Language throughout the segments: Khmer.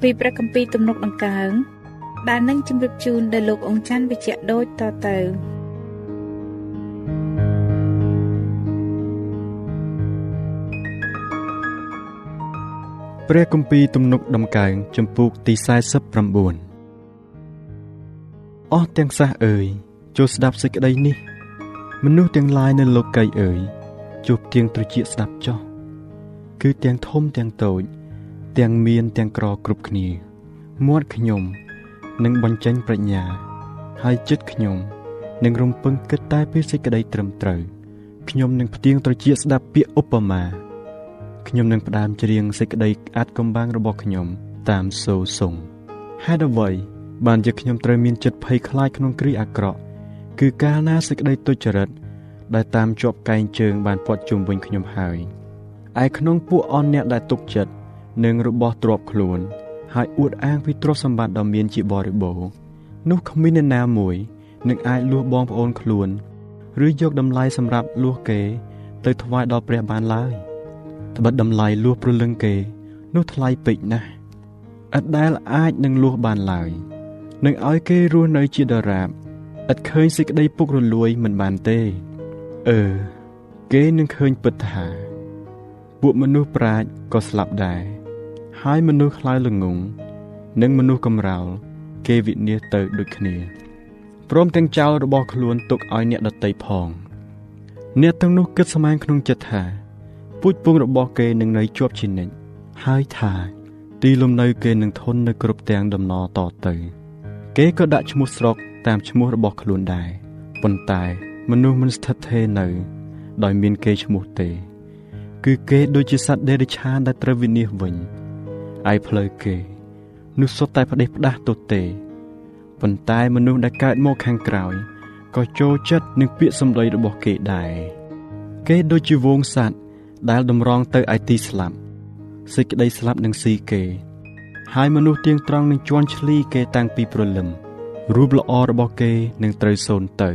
ពីព្រះគម្ពីរទំនុកដង្កើងដែលនឹងជម្រាបជូនដល់លោកអង្គច័ន្ទវិជ្ជៈដូចតទៅព្រះគម្ពីរទំនុកដំកើងចំពូកទី49អស់ទាំងសះអើយចូលស្ដាប់សេចក្តីនេះ មនុស្សទាំងឡាយនៅលោកីអើយជួបទៀងត្រចៀកស្ដាប់ចោះគឺទាំងធំទាំងតូច ទាំងមានទាំងក្រគ្រប់គ្នាមាត់ខ្ញុំនឹងបញ្ចេញប្រាជ្ញា ហើយចិត្តខ្ញុំនឹងរំពឹងគិតតែពីសេចក្តីត្រឹមត្រូវខ្ញុំនឹងផ្ទៀងត្រចៀកស្ដាប់ពាក្យឧបមាខ្ញុំនឹងផ្ដើមច្រៀងសេចក្តីអាចកំបាំងរបស់ខ្ញុំតាមសូរសុងហេតុអ្វីបានជាខ្ញុំត្រូវមានចិត្តភ័យខ្លាចក្នុងគ្រាអាក្រក់គឺកាលណាសេចក្តីទុច្ចរិតដែលតាមជាប់កែងជើងបានពាត់ជុំវិញខ្ញុំហើយឯក្នុងពួកអនអ្នកដែលទុកចិត្ត និងរបស់ទ្រពខ្លួន ហើយអួតអាងពីទ្រព្យសម្បត្តិដ៏មានជាបរិបូរណ៍នោះគ្មានអ្នកណាមួយនឹងអាចលួសបងប្អូនខ្លួន ឬយកតម្លៃសម្រាប់លួសគេ ទៅថ្វាយដល់ព្រះបានឡើយត្បិតតម្លៃលួសព្រលឹងគេ នោះថ្លៃពេកណាស់ឥតដែលអាចនឹងលួសបានឡើយនឹងឲ្យគេរស់នៅជាដរាបឥតឃើញសេចក្តីពុករលួយមិនបានទេអឺគេនឹងឃើញពិតថា ពួកមនុស្សប្រាជ្ញក៏ស្លាប់ដែរ ហើយមនុស្សខ្លាយល្ងងនិងមនុស្សកំរោលគេវិនាសទៅដូចគ្នាព្រមទាំងចោលរបស់ខ្លួនទុកឲ្យអ្នកដតីផង អ្នកទាំងនោះគិតស្មានក្នុងចិត្តថាពូជពងរបស់គេនឹងនៅជាប់ជានិច្ចហើយថាទីលំនៅគេនឹងធន់នៅគ្រប់ទាំងដំណរតទៅ គេក៏ដាក់ឈ្មោះស្រុកតាមឈ្មោះរបស់ខ្លួនដែរប៉ុន្តែមនុស្សមិនស្ថិតថេរនៅ ដោយមានគេឈ្មោះទេ គឺគេដូចជាសត្វដេរឆានដែលត្រូវវិនាសវិញ ឯផ្លូវគេនោះសុទ្ធតែផ្ដេសផ្ដាស់ទៅទេប៉ុន្តែមនុស្សដែលកើតមកខាងក្រោយក៏ចូលចិត្តនឹងពាក្យសម្ដីរបស់គេដែរគេដូចជាវងសត្វដែលតម្រង់ទៅឯទីស្លាប់សេចក្តីស្លាប់នឹងស៊ីគេ ហើយមនុស្សទៀងត្រង់នឹងជន់ឈ្លីគេតាំងពីព្រលឹមរូបល្អរបស់គេនឹងត្រូវសូន្យទៅ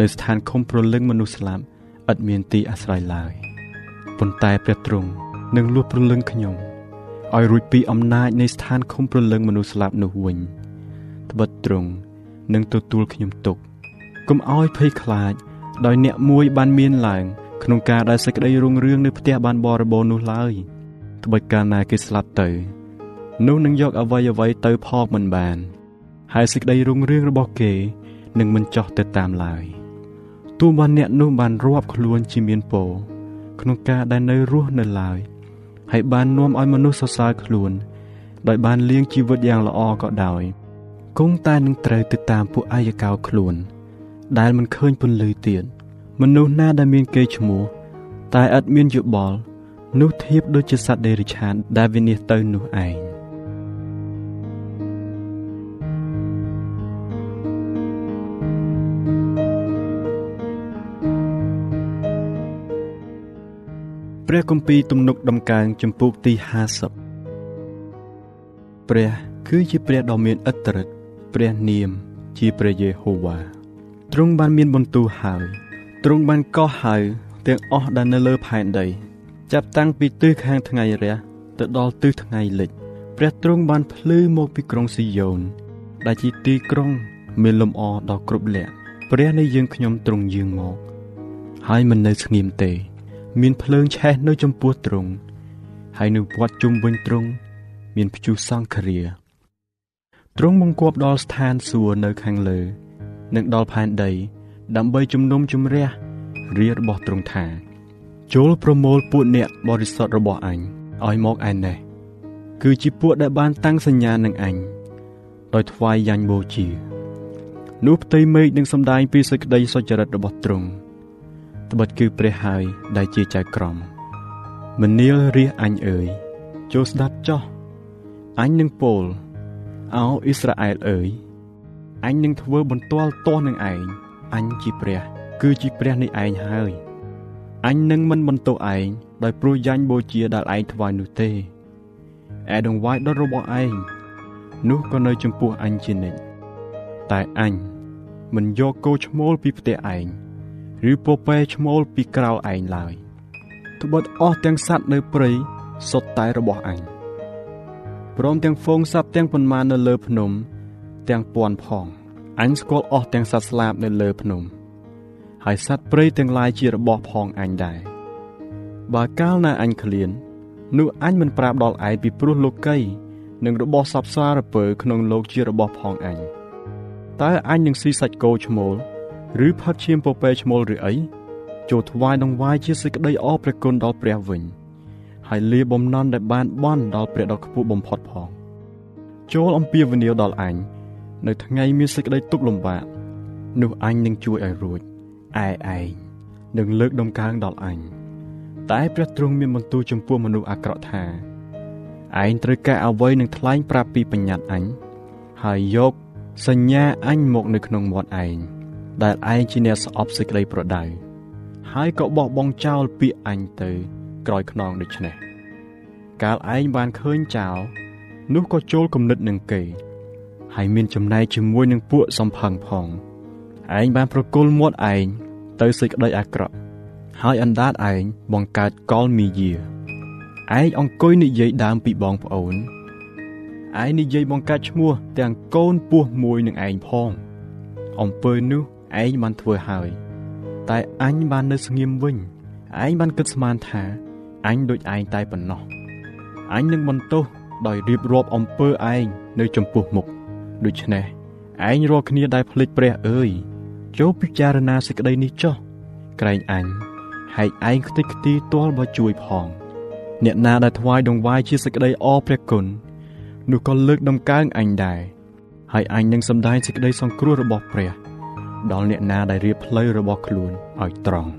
នៅស្ថានឃុំព្រលឹងមនុស្សស្លាប់ឥតមានទីអាស្រ័យឡើយប៉ុន្តែព្រះទ្រង់នឹងលួសព្រលឹងខ្ញុំ ឲ្យរួចពីអំណាចនៃស្ថានឃុំព្រលឹងមនុស្សស្លាប់នោះវិញត្បិតទ្រង់នឹងទទួលខ្ញុំទុកកុំឲ្យភ័យខ្លាច ដោយអ្នកមួយបានមានឡើង ក្នុងការដែលសេចក្តីរុងរឿងនៅផ្ទះបានបរិបូរណ៍នោះឡើយត្បិតកាលណាគេស្លាប់ទៅ នោះនឹងយកអ្វីអ្វីទៅផងមិនបាន ហើយសេចក្តីរុងរឿងរបស់គេនឹងមិនចោះទៅតាមឡើយទោះបានអ្នកនោះបានរាប់ខ្លួនជាមានពរក្នុងការដែលនៅរស់នៅឡើយ ហើយបាននាំឲ្យមនុស្សសរសើរខ្លួន ដោយបានលៀងជីវិតយ៉ាងល្អក៏ដោយគង់តែនឹងត្រូវទៅតាមពួកអាយកោខ្លួន ដែលមិនឃើញពន្លឺទៀតមនុស្សណាដែលមានគេឈ្មោះតែឥតមានយោបល់នោះធៀបដូចជាសត្វដេរិឆានដែលវិនិច្ឆ័យទៅនោះឯង ព្រះគម្ពីរទំនុកដំកើងចំពោះទី50ព្រះគឺជាព្រះដ៏មានឥទ្ធិឫទ្ធិព្រះនាមជាព្រះយេហូវ៉ាទ្រង់បានមានបន្ទូលហើយទ្រង់បានកោះហើយទាំងអស់ដែលនៅលើផែនដី ចាប់តាំងពីទិសខាងថ្ងៃរះទៅដល់ទិសថ្ងៃលិច ព្រះទ្រង់បានភ្លឺមកពីក្រុងស៊ីយ៉ូនដែលជាទីក្រុងមានលំអដល់គ្រប់លក្ខព្រះនៃយើងខ្ញុំទ្រង់យាងមកហើយមិននៅស្ងៀមទេ មានភ្លើងឆេះនៅចំពោះទ្រង់ហើយនៅវត្តជុំវិញទ្រង់មានព្យុះសង្ឃរាទ្រង់បង្គាប់ដល់ស្ថានសួគ៌នៅខាងលើ និងដល់ផែនដី ដើម្បីជំនុំជម្រះរារបស់ទ្រង់ថា ចូលប្រមូលពួកអ្នកបរិសុទ្ធរបស់អញឲ្យមកឯនេះគឺជាពួកដែលបានតាំងសញ្ញានឹងអញដោយថ្វាយយ៉ាញ់បូជា នោះផ្ទៃមេឃនឹងសម្ដែងពីសេចក្តីសុចរិតរបស់ទ្រង់ ត្បិតគឺព្រះហើយដែលជាចៅក្រមមនាលរាជអញអើយចូលស្ដាប់ចោះអញនឹងពោលអោអ៊ីស្រាអែលអើយអញនឹងធ្វើបន្ទាល់ទាស់នឹងឯងអញជាព្រះ គឺជាព្រះនៃឯងហើយអញនឹងមិនបន្ទោសឯងដោយព្រោះយ៉ាញ់បូជាដែលឯងថ្វាយនោះទេឯដង្វាយដុតរបស់ឯងនោះក៏នៅចំពោះអញជានិច្ចតែអញមិនយកគោឈ្មោលពីផ្ទះឯង ឬពពែឈ្មោលពីក្រៅឯងឡើយត្បិតអស់ទាំងសត្វនៅព្រៃសុទ្ធតែរបស់អញព្រមទាំងហ្វូងសត្វទាំងប៉ុន្មាននៅលើភ្នំ ទាំងពាន់ផងអញស្គាល់អស់ទាំងសត្វស្លាបនៅលើភ្នំ ហើយសត្វព្រៃទាំងឡាយជារបស់ផងអញដែរបើកាលណាអញឃ្លាននោះអញមិនប្រាប់ដល់ឯងពីព្រោះលោកីនិងរបស់សពសារពើក្នុងលោកជារបស់ផងអញតើអញនឹងស៊ីសាច់គោឈ្មោល ឬផឹកឈាមពពែឈ្មោលឬអីចូលថ្វាយដង្វាយជាសេចក្តីអរព្រះគុណដល់ព្រះវិញហើយលាបំណន់ដែលបានបន់ដល់ព្រះដ៏ខ្ពស់បំផុតផង ចូលអំពាវនាវដល់អញនៅថ្ងៃមានសេចក្តីទុក្ខលំបាកនោះអញនឹងជួយឲ្យរួចឯឯងនឹងលើកដំកើងដល់អញតែព្រះទ្រង់មានបន្ទូលចំពោះមនុស្សអាក្រក់ថាឯងត្រូវការអ្វីនឹងថ្លែងប្រាប់ពីបញ្ញត្តិអញហើយយកសញ្ញាអញមកនៅក្នុងមាត់ឯង ដែលឯងជាអ្នកស្អប់សេចក្តីប្រដៅហើយក៏បោះបង់ចោលពាក្យអញទៅ ក្រោយខ្នងដូច្នេះកាលឯងបានឃើញចោលនោះក៏ចូលគំនិតនឹងគេ ហើយមានចំណែកជាមួយនឹងពួកសំផឹងផងឯងបានប្រគល់មាត់ឯងទៅសេចក្តីអាក្រក់ហើយអណ្ដាតឯងបង្កើតកលមីយាឯងអង្គុយនិយាយដើមពីបងប្អូនឯងនិយាយបង្កើតឈ្មោះទាំងកូនពោះមួយនឹងឯងផងអំពើនោះ ឯងបានធ្វើហើយ តែអញបាននៅស្ងៀមវិញឯងបានគិតស្មានថាអញដូចឯងតែប៉ុណ្ណោះអញនឹងបន្ទោសដោយរៀបរាប់អំពើឯងនៅចំពោះមុខដូច្នេះឯងរាល់គ្នាដែលភ្លេចព្រះអើយចូលពិចារណាសេចក្តីនេះចុះក្រែងអញហែកឯងខ្ទេចខ្ទីទាល់បើជួយផង អ្នកណាដែលថ្វាយដង្វាយជាសេចក្តីអរព្រះគុណនោះក៏លើកដំកើងអញដែរហើយអញនឹងសម្ដែងសេចក្តីសង្គ្រោះរបស់ព្រះ ដល់អ្នកណាដែលរៀបផ្លូវរបស់ខ្លួនឲ្យត្រង់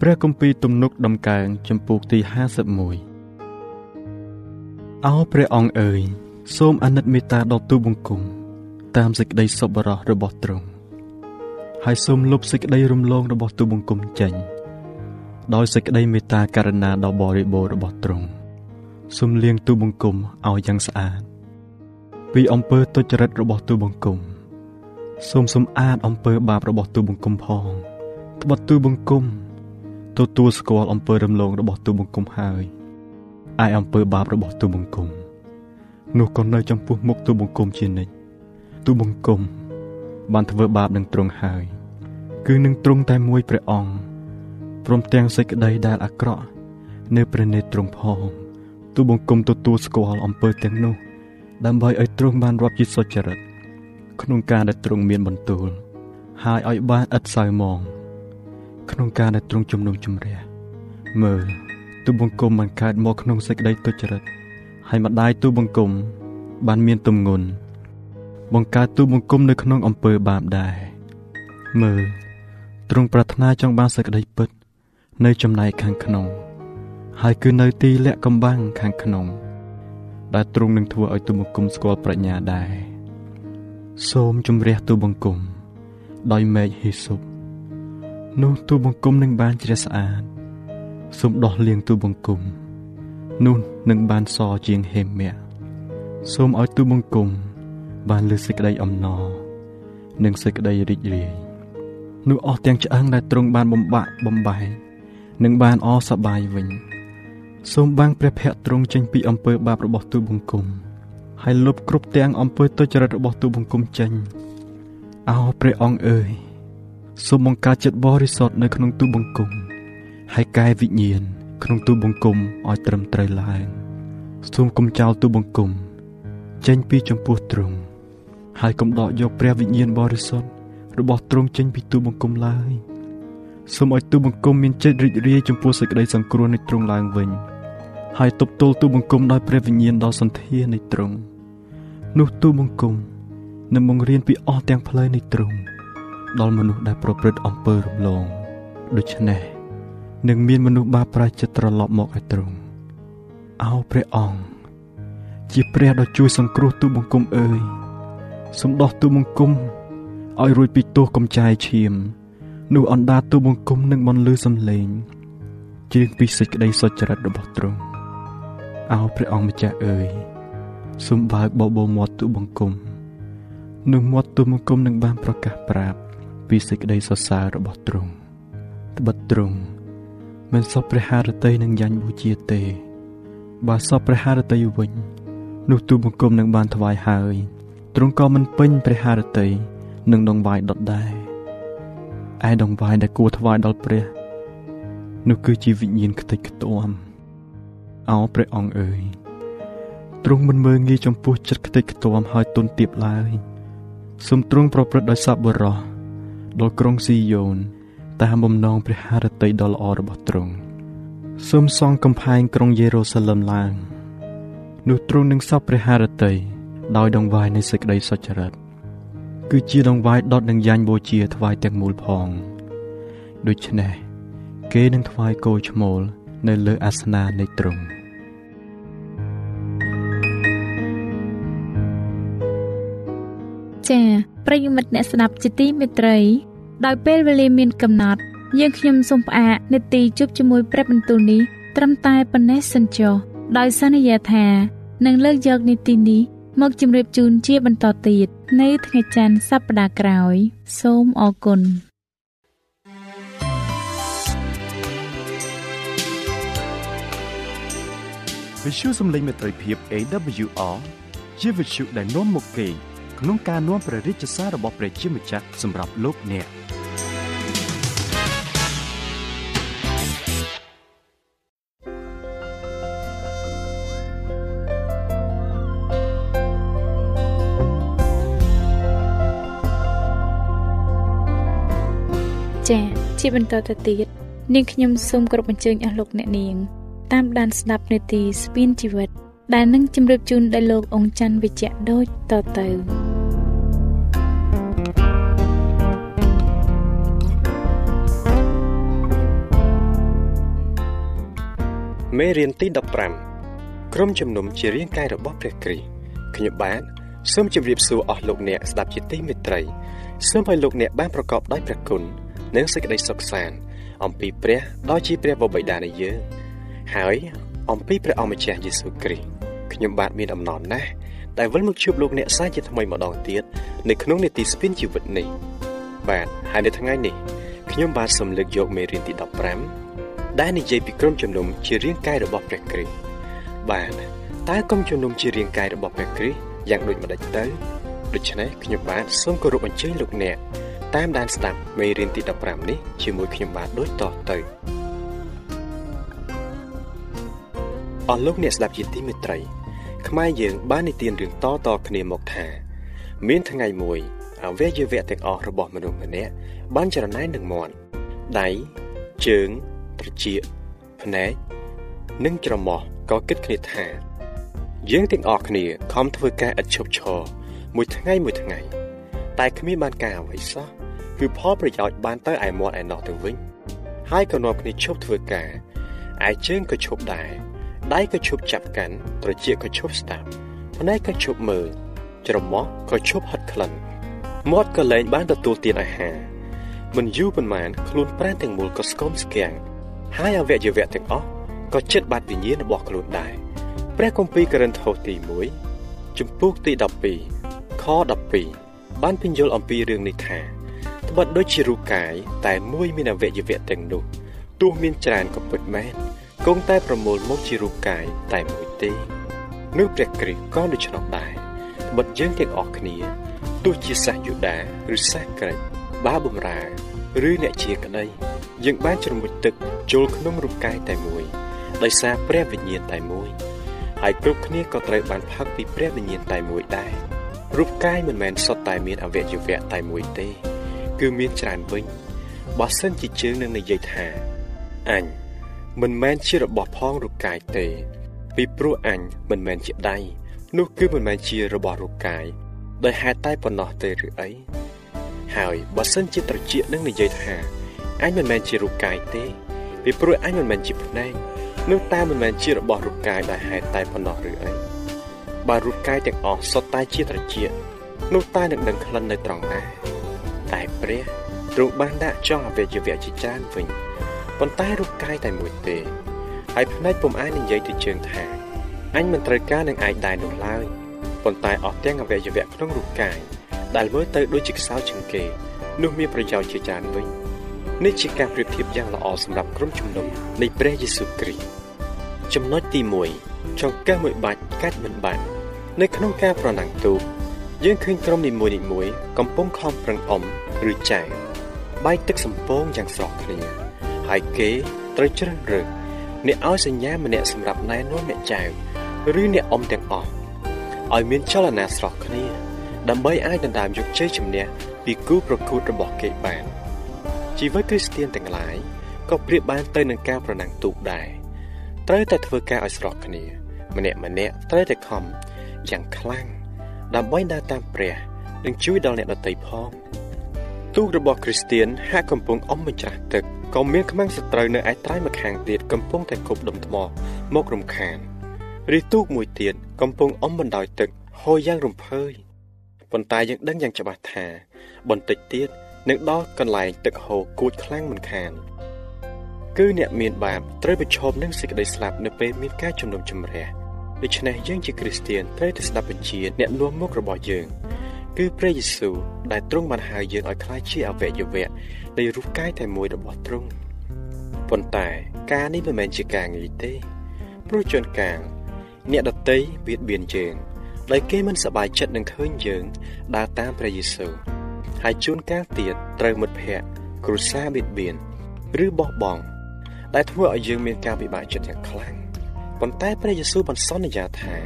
ព្រះគម្ពីរទំនុកដំកើងចំពោះទី51អោព្រះអង្គអើយ សូមអាណិតមេត្តាដល់ទូបង្គំ តាមសេចក្តីសប្បុរសរបស់ទ្រង់ហើយសូមលុបសេចក្តីរំលងរបស់ទូបង្គំចេញដោយសេចក្តីមេត្តាករុណាដ៏បរិបូរណ៍របស់ទ្រង់សូមលាងទូបង្គំឲ្យយ៉ាងស្អាតពីអំពើទុច្ចរិតរបស់ទូបង្គំសូមសម្អាតអំពើបាបរបស់ទូបង្គំផងត្បិតទូបង្គំទទួលស្គាល់អំពើរំលងរបស់ទូបង្គំហើយឯអំពើបាបរបស់ទូបង្គំនោះក៏នៅចំពោះមុខទូបង្គំជានិច្ច ទូបង្គំ បានធ្វើបាបនឹងទ្រង់ហើយ គឺនឹងទ្រង់តែមួយព្រះអង្គព្រមទាំងសេចក្តីដែលអាក្រក់នៅព្រះនេត្រទ្រង់ផងទូបង្គំទទួលស្គាល់អំពើទាំងនោះ ដើម្បីឲ្យទ្រង់បានរាប់ជាសុចរិតក្នុងការដែលទ្រង់មានបន្ទូលហើយឲ្យបានឥតសៅមង ក្នុងការដែលទ្រង់ជំនុំជម្រះមើលទូបង្គំបានកើតមកក្នុងសេចក្តីទុច្ចរិតហើយម្ដាយទូបង្គំបានមានទំងន់ បង្កើតទូបង្គំនៅក្នុងអំពើបាបដែរមើលទ្រង់ប្រាថ្នាចង់បានសេចក្តីពិត នៅចំណែកខាងក្នុង ហើយគឺនៅទីលាក់កំបាំងខាងក្នុង ដែលទ្រង់នឹងធ្វើឲ្យទូបង្គំស្គាល់ប្រាជ្ញាដែរសូមជំរះទូបង្គំ ដោយមេឃហេសុបនោះទូបង្គំនឹងបានជ្រះស្អាតសូមដោះលាងទូបង្គំ នោះនឹងបានសជាងហេមៈសូមឲ្យទូបង្គំ បានលើសេចក្តីអំណរនិងសេចក្តីរីករាយនោះអស់ទាំងឆ្អឹងដែលទ្រង់បានបំបាក់បំបែកនឹងបានអសប្បាយវិញសូមបាំងព្រះភ័ក្ត្រទ្រង់ចេញពីអំពើបាបរបស់ទូបង្គំហើយលុបគ្រប់ទាំងអំពើទុច្ចរិតរបស់ទូបង្គំចេញអោព្រះអង្គអើយសូមបង្កើតចិត្តបរិសុទ្ធនៅក្នុងទូបង្គំហើយកែវិញ្ញាណក្នុងទូបង្គំឲ្យត្រឹមត្រូវឡើងសូមកុំចោលទូបង្គំចេញពីចំពោះទ្រង់ ហើយកុំដកយកព្រះវិញ្ញាណបរិសុទ្ធរបស់ទ្រង់ចេញពីទូបង្គំឡើយសូមឲ្យទូបង្គំមានចិត្តរីករាយចំពោះសេចក្តីសង្គ្រោះនៃទ្រង់ឡើងវិញហើយទប់ទល់ទូបង្គំដោយព្រះវិញ្ញាណដ៏សន្ធានៃទ្រង់នោះទូបង្គំនឹងបង្រៀនពីអស់ទាំងផ្លូវនៃទ្រង់ដល់មនុស្សដែលប្រព្រឹត្តអំពើរំលងដូច្នេះនឹងមានមនុស្សបាបប្រែចិត្តត្រឡប់មកឲ្យទ្រង់អោព្រះអង្គជាព្រះដ៏ជួយសង្គ្រោះទូបង្គំអើយ សូមដោះទូបង្គំឲ្យរួចពីទោសកំចាយឈាម នោះអណ្ដាតទូបង្គំនឹងបន្លឺសំឡេងជ្រៀងពីសេចក្តីសុចរិតរបស់ទ្រង់អោព្រះអង្គម្ចាស់អើយសូមបើកបបោមាត់ទូបង្គំនោះមាត់ទូបង្គំនឹងបានប្រកាសប្រាប់ពីសេចក្តីសរសើររបស់ទ្រង់ត្បិតទ្រង់មិនសពព្រះハរតីនឹងយ៉ាញ់បូជាទេ បើសពព្រះハរតីវិញ នោះទូបង្គំនឹងបានថ្វាយហើយ ទ្រង់ក៏មិនពេញព្រះハរតីនឹងដងវាយដុតដែរឯដងវាយដែលគួរថ្វាយដល់ព្រះនោះគឺជាវិញ្ញាណខ្ទេចខ្ទាំអោព្រះអង្គអើយទ្រង់មិនមើងងាយចំពោះចិត្តខ្ទេចខ្ទាំហើយទុនទៀបឡើយសូមទ្រង់ប្រព្រឹត្តដោយសប្បុរសដល់ក្រុងស៊ីយ៉ូនតាមបំណងព្រះハរតីដ៏ល្អរបស់ទ្រង់សូមសង់កំផែងក្រុងយេរូសាឡឹមឡើងនោះទ្រង់នឹងសពព្រះハរតី ដោយដងវាយនៃសេចក្តីសុចរិតគឺជាដងវាយដុតនឹងយ៉ាញ់បូជាថ្វាយទាំងមូលផងដូច្នេះគេនឹងថ្វាយគោឈ្មោលនៅលើអាសនានៃទ្រង់ចា៎ប្រិយមិត្តអ្នកស្ដាប់ជាទីមេត្រី ដោយពេលវេលាមានកំណត់ យើងខ្ញុំសូមផ្អាកនេតិជប់ជាមួយព្រឹបបន្ទូលនេះត្រឹមតែប៉ុណ្ណេះសិនចុះដោយសន្យាថានឹងលើកយកនីតិនេះ មកជម្រាបជូនជាបន្តទៀតនៅថ្ងៃច័ន្ទសប្តាហ៍ក្រោយ សូមអរគុណវិទ្យុសំឡេងមេត្រីភាព AWR ជាវិទ្យុដែលនាំមកពីក្នុងការនាំព្រះរាជសាររបស់ព្រះជាម្ចាស់សម្រាប់លោកអ្នក ជាបន្តទៅទៀតនាងខ្ញុំសូមគោរពអញ្ជើញអស់លោកអ្នកនាង តាមដានស្ដាប់នាទីស្ពីនជីវិត ដែលនឹងជម្រាបជូនដល់លោកអង្គច័ន្ទវិជ្ជៈដូចតទៅមេរៀនទី15ក្រុមជំនុំជារាងកាយរបស់ព្រះគ្រីស្ទខ្ញុំបាទសូមជម្រាបសួរអស់លោកអ្នកស្ដាប់ជាទីមេត្រីសូមឲ្យលោកអ្នកបានប្រកបដោយព្រះគុណ និងសេចក្តីសុខសាន្តអំពីព្រះដ៏ជាព្រះបបិតានៃយើងហើយអំពីព្រះអម្ចាស់យេស៊ូវគ្រីស្ទខ្ញុំបាទមានអំណរណាស់ដែលវិលមកជួបលោកអ្នកសាជាថ្មីម្ដងទៀតនៅក្នុងនេតិស្ពានជីវិតនេះបាទហើយនៅថ្ងៃនេះខ្ញុំបាទសូមលើកយកមេរៀនទី15ដែលនិយាយពីក្រុមជំនុំជារាងកាយរបស់ព្រះគ្រីស្ទបាទតើក្រុមជំនុំជារាងកាយរបស់ព្រះគ្រីស្ទយ៉ាងដូចម្ដេចទៅដូច្នេះខ្ញុំបាទសូមគោរពអញ្ជើញលោកអ្នក តាមដានស្ដាប់មេរៀនទី15នេះជាមួយខ្ញុំបាទដូចតទៅអស់លោកអ្នកស្ដាប់ជាទីមេត្រី ខ្មែរយើងបាននិទានរឿងតតគ្នាមកថា មានថ្ងៃមួយអវយវៈទាំងអស់របស់មនុស្សម្នាក់បានចរណែននឹងមាន់ដៃជើងត្រចៀកភ្នែកនិងច្រមុះក៏គិតគ្នាថា យើងទាំងអស់គ្នាខំធ្វើការឥតឈប់ឈរមួយថ្ងៃមួយថ្ងៃតែគ្មានបានការអ្វីសោះ គឺផលប្រយោជន៍បានទៅឯមាត់ឯណោះទៅវិញហើយក៏នាំគ្នាឈប់ធ្វើការឯជើងក៏ឈប់ដែរដៃក៏ឈប់ចាប់កាន់ត្រចៀកក៏ឈប់ស្ដាប់ភ្នែកក៏ឈប់មើលច្រមុះក៏ឈប់ហិតក្លិនមាត់ក៏លែងបានទទួលទានអាហារមិនយូរប៉ុន្មានខ្លួនប្រាណទាំងមូលក៏ស្គមស្គាំងហើយអវយវៈទាំងអស់ក៏ចិត្តបាត់វិញ្ញាណរបស់ខ្លួនដែរព្រះគម្ពីរករិនថូសទី1ជំពូកទី12ខ12បានពន្យល់អំពីរឿងនេះថា ត្បិតដូចជារូបកាយតែមួយមានអវយវៈទាំងនោះទោះមានច្រើនក៏ពិតមែនគង់តែប្រមូលមកជារូបកាយតែមួយទេនោះព្រះគ្រីស្ទក៏ដូច្នោះដែរត្បិតយើងទាំងអស់គ្នាទោះជាសាសយូដាឬសាសក្រិចបាបំរើឬអ្នកជាក្តីយើងបានជ្រមុជទឹកចូលក្នុងរូបកាយតែមួយដោយសារព្រះវិញ្ញាណតែមួយហើយគ្រប់គ្នាក៏ត្រូវបានផឹកពីព្រះវិញ្ញាណតែមួយដែររូបកាយមិនមែនសុទ្ធតែមានអវយវៈតែមួយទេ គឺមានច្រើនវិញបើសិនជាជើងនឹងនិយាយថាអញមិនមែនជារបស់ផងរូបកាយទេ ពីព្រោះអញមិនមែនជាដៃនោះគឺមិនមែនជារបស់រូបកាយដោយហេតុតែប៉ុណ្ណោះទេឬអីហើយបើសិនជាត្រចៀកនឹងនិយាយថាអញមិនមែនជារូបកាយទេ ពីព្រោះអញមិនមែនជាភ្នែកនោះតែមិនមែនជារបស់រូបកាយដែលហេតុតែប៉ុណ្ណោះឬអីបើរូបកាយទាំងអស់សុទ្ធតែជាត្រចៀកនោះតែនឹងដឹងក្លិននៅត្រង់ណា តែព្រះទ្រង់បានដាក់ចង់អវយវៈជាច្រើនវិញប៉ុន្តែរូបកាយតែមួយទេហើយភ្នែកពុំអាចនិយាយទៅជើងថាអញមិនត្រូវការនឹងឯងដែរនោះឡើយប៉ុន្តែអស់ទាំងអវយវៈក្នុងរូបកាយដែលមើលទៅដូចជាខ្សោយជាងគេ នោះមានប្រយោជន៍ជាច្រើនវិញនេះជាការប្រៀបធៀបយ៉ាងល្អសម្រាប់ក្រុមជំនុំនៃព្រះយេស៊ូវគ្រីស្ទចំណុចទី1ចង្កេះមួយបាច់កាច់មិនបាននៅក្នុងការប្រណាំងទូក យើងឃើញក្រុមនីមួយៗកំពុងខំប្រឹងអុំឬចែវបាយទឹកសំពងយ៉ាងស្រស់គ្នាហើយគេត្រូវជ្រើសរើសអ្នកឲ្យសញ្ញាម្នាក់សម្រាប់ណែនាំអ្នកចែវឬអ្នកអុំទាំងអស់ឲ្យមានចលនាស្រស់គ្នា ដើម្បីអាចដណ្ដើមយកជ័យជំនះពីគូប្រកួតរបស់គេបានជីវិតគ្រីស្ទានទាំងឡាយក៏ប្រៀបបានទៅនឹងការប្រណាំងទូកដែរត្រូវតែធ្វើការឲ្យស្រស់គ្នា ម្នាក់ម្នាក់ត្រូវតែខំយ៉ាងខ្លាំង ដើម្បីដើរតាមព្រះនិងជួយដល់អ្នកដទៃផងទូករបស់គ្រីស្ទានហាក់កំពុងអមបញ្ច្រាស់ទឹកក៏មានខ្មាំងសត្រូវនៅឯត្រៃម្ខាងទៀតកំពុងតែគប់ដុំថ្មមករំខានរីទូកមួយទៀតកំពុងអមបណ្ដោយទឹកហូរយ៉ាងរំភើយប៉ុន្តែយើងដឹងយ៉ាងច្បាស់ថាបន្តិចទៀតនឹងដល់កន្លែងទឹកហូរគួចខ្លាំងមិនខានគឺអ្នកមានបាបត្រូវប្រឈមនឹងសេចក្តីស្លាប់នៅពេលមានការជំនុំជម្រះ ដូច្នេះយើងជាគ្រីស្ទានត្រូវតែស្ដាប់បញ្ជាអ្នកនាំមុខរបស់យើង គឺព្រះយេស៊ូវដែលទ្រង់បានហៅយើងឲ្យក្លាយជាអវយវៈនៃរូបកាយតែមួយរបស់ទ្រង់ប៉ុន្តែការនេះមិនមែនជាការងាយទេព្រោះជួនកាលអ្នកដតីបៀតបៀនយើងដោយគេមិនសប្បាយចិត្តនឹងឃើញយើងដើរតាមព្រះយេស៊ូវហើយជួនកាលទៀតត្រូវមិត្តភ័ក្តិគ្រួសារបៀតបៀនឬបោះបង់ដែលធ្វើឲ្យយើងមានការពិបាកចិត្តយ៉ាងខ្លាំង ប៉ុន្តែព្រះយេស៊ូវបានសន្យាថា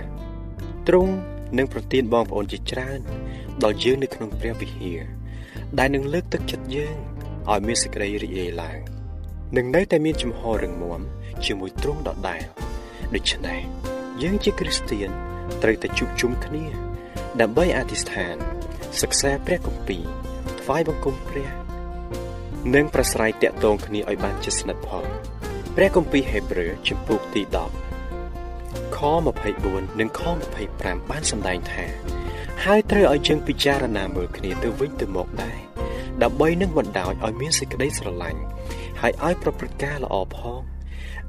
ទ្រង់នឹងប្រទានបងប្អូនជាច្រើនដល់យើងនៅក្នុងព្រះវិហារដែលនឹងលើកទឹកចិត្តយើងឲ្យមានសេចក្តីរីករាយឡើងនឹងនៅតែមានជំហររឹងមាំជាមួយទ្រង់ដដែលដូច្នេះយើងជាគ្រីស្ទានត្រូវតែជួបជុំគ្នា ដើម្បីអធិស្ឋាន សិក្សាព្រះគម្ពីរថ្វាយបង្គំព្រះនិងប្រស្រ័យតាក់ទងគ្នាឲ្យបានជិតស្និទ្ធផងព្រះគម្ពីរហេព្រើរជំពូកទី10ខ 24និងខ25បានសម្ដែងថា ហើយត្រូវឲ្យយើងពិចារណាមើលគ្នាទៅវិញទៅមកដែរដើម្បីនឹងបណ្ដោយឲ្យមានសេចក្តីស្រឡាញ់ហើយឲ្យប្រព្រឹត្តការល្អផង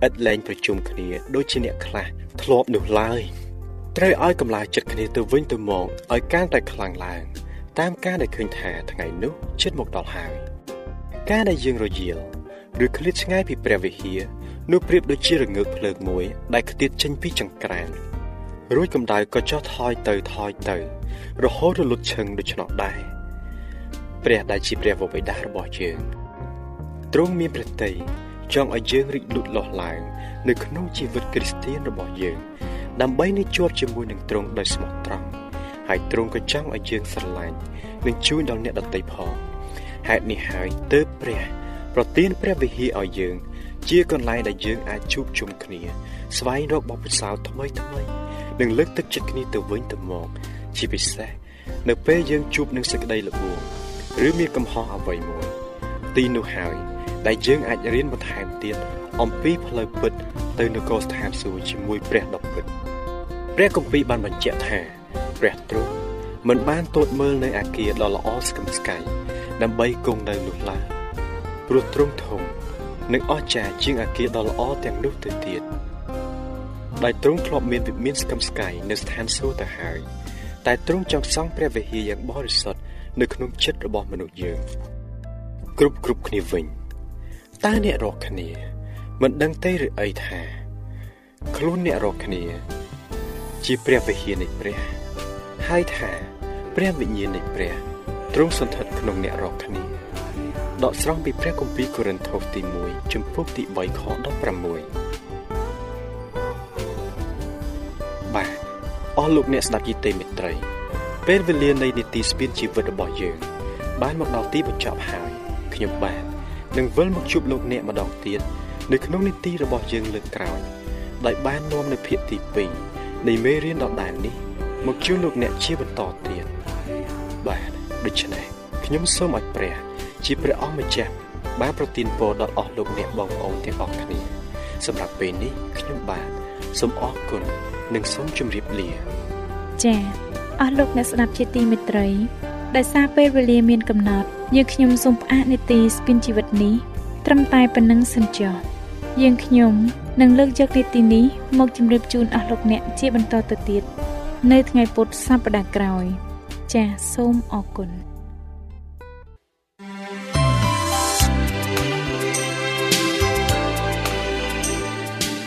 ឥតលែងប្រជុំគ្នាដូចជាអ្នកខ្លះធ្លាប់នោះឡើយត្រូវឲ្យកម្លាចិត្តគ្នាទៅវិញទៅមកឲ្យកាន់តែខ្លាំងឡើង តាមការដែលឃើញថាថ្ងៃនោះជិតមកដល់ហើយការដែលយើងរយាលឬឃ្លាតឆ្ងាយពីព្រះវិហារ នោះប្រៀបដូចជារងើកភ្លើងមួយ ដែលខ្ទាតចេញពីចង្ក្រានរួចកម្ដៅក៏ចុះថយទៅថយទៅ រហូតរលត់ឈឹងដូច្នោះដែរព្រះដែលជាព្រះវរបិតារបស់យើងទ្រង់មានព្រះតីចង់ឲ្យយើងរីកលូតលាស់ឡើង នៅក្នុងជីវិតគ្រីស្ទានរបស់យើង ដើម្បីនឹងជួបជាមួយនឹងទ្រង់ដោយស្មោះត្រង់ហើយទ្រង់ក៏ចង់ឲ្យយើងស្រឡាញ់និងជួយដល់អ្នកដទៃផងហេតុនេះហើយទើបព្រះ ប្រទានព្រះវិហារឲ្យយើង ជាកន្លែងដែលយើងអាចជួបជុំគ្នា ស្វែងរកបបិសោថ្មីថ្មីនិងលើកទឹកចិត្តគ្នាទៅវិញទៅមកជាពិសេសនៅពេលយើងជួបនឹងសេចក្តីល្បួងឬមានកំហុសអ្វីមួយ ទីនោះហើយ ដែលយើងអាចរៀនបន្ថែមទៀតអំពីផ្លូវពិតទៅនគរស្ថានសួគ៌ជាមួយព្រះដ៏ពិតព្រះគម្ពីរបានបញ្ជាក់ថាព្រះទ្រង់មិនបានទតមើលនៅអាគារដ៏ល្អស្កឹមស្កៃដើម្បីគង់នៅនោះឡើយព្រោះទ្រង់ធំ និងអស្ចារ្យជាងអាគារដ៏ល្អទាំងនោះទៅទៀតដោយទ្រង់ធ្លាប់មានវិមានស្កឹមស្កៃនៅស្ថានសួគ៌ទៅហើយតែទ្រង់ចង់សង់ព្រះវិហារយ៉ាងបរិសុទ្ធនៅក្នុងចិត្តរបស់មនុស្សយើងគ្រប់គ្រប់គ្នាវិញតើអ្នករកគ្នា មិនដឹងទេឬអីថា ខ្លួនអ្នករកគ្នា ជាព្រះវិហារនៃព្រះហើយថា ព្រះវិញ្ញាណនៃព្រះទ្រង់សន្ធិដ្ឋក្នុងអ្នករកគ្នា ដកស្រង់ពីព្រះគម្ពីរកូរិនថូសទី1ជំពូកទី3ខ16បាទអស់លោកអ្នកស្ដាប់យីតេមិត្រី ពេលវេលានៃនីតិស្ពានជីវិតរបស់យើង បានមកដល់ទីបញ្ចប់ហើយខ្ញុំបាទនឹងវិលមកជួបលោកអ្នកម្ដងទៀតនៅក្នុងនីតិរបស់យើងលើកក្រោយដោយបាននាំនៅភាគទី2នៃមេរៀនដដែលនេះមកជួបលោកអ្នកជាបន្តទៀតបាទដូច្នេះខ្ញុំសូមឲ្យព្រះ ជាព្រះអង្គម្ចាស់បានប្រទានពរដល់អស់លោកអ្នកបងប្អូនទាំងអស់គ្នាសម្រាប់ពេលនេះខ្ញុំបាទសូមអរគុណនិងសូមជម្រាបលាចា៎អស់លោកអ្នកស្ដាប់ជាទីមេត្រីដោយសារពេលវេលាមានកំណត់យើងខ្ញុំសូមផ្អាកនីតិស្ពានជីវិតនេះត្រឹមតែប៉ុណ្្នឹងសិនចុះយើងខ្ញុំនឹងលើកយកនីតិនេះមកជម្រាបជូនអស់លោកអ្នកជាបន្តទៅទៀតនៅថ្ងៃពុធសប្តាហ៍ក្រោយ ចាសសូមអរគុណ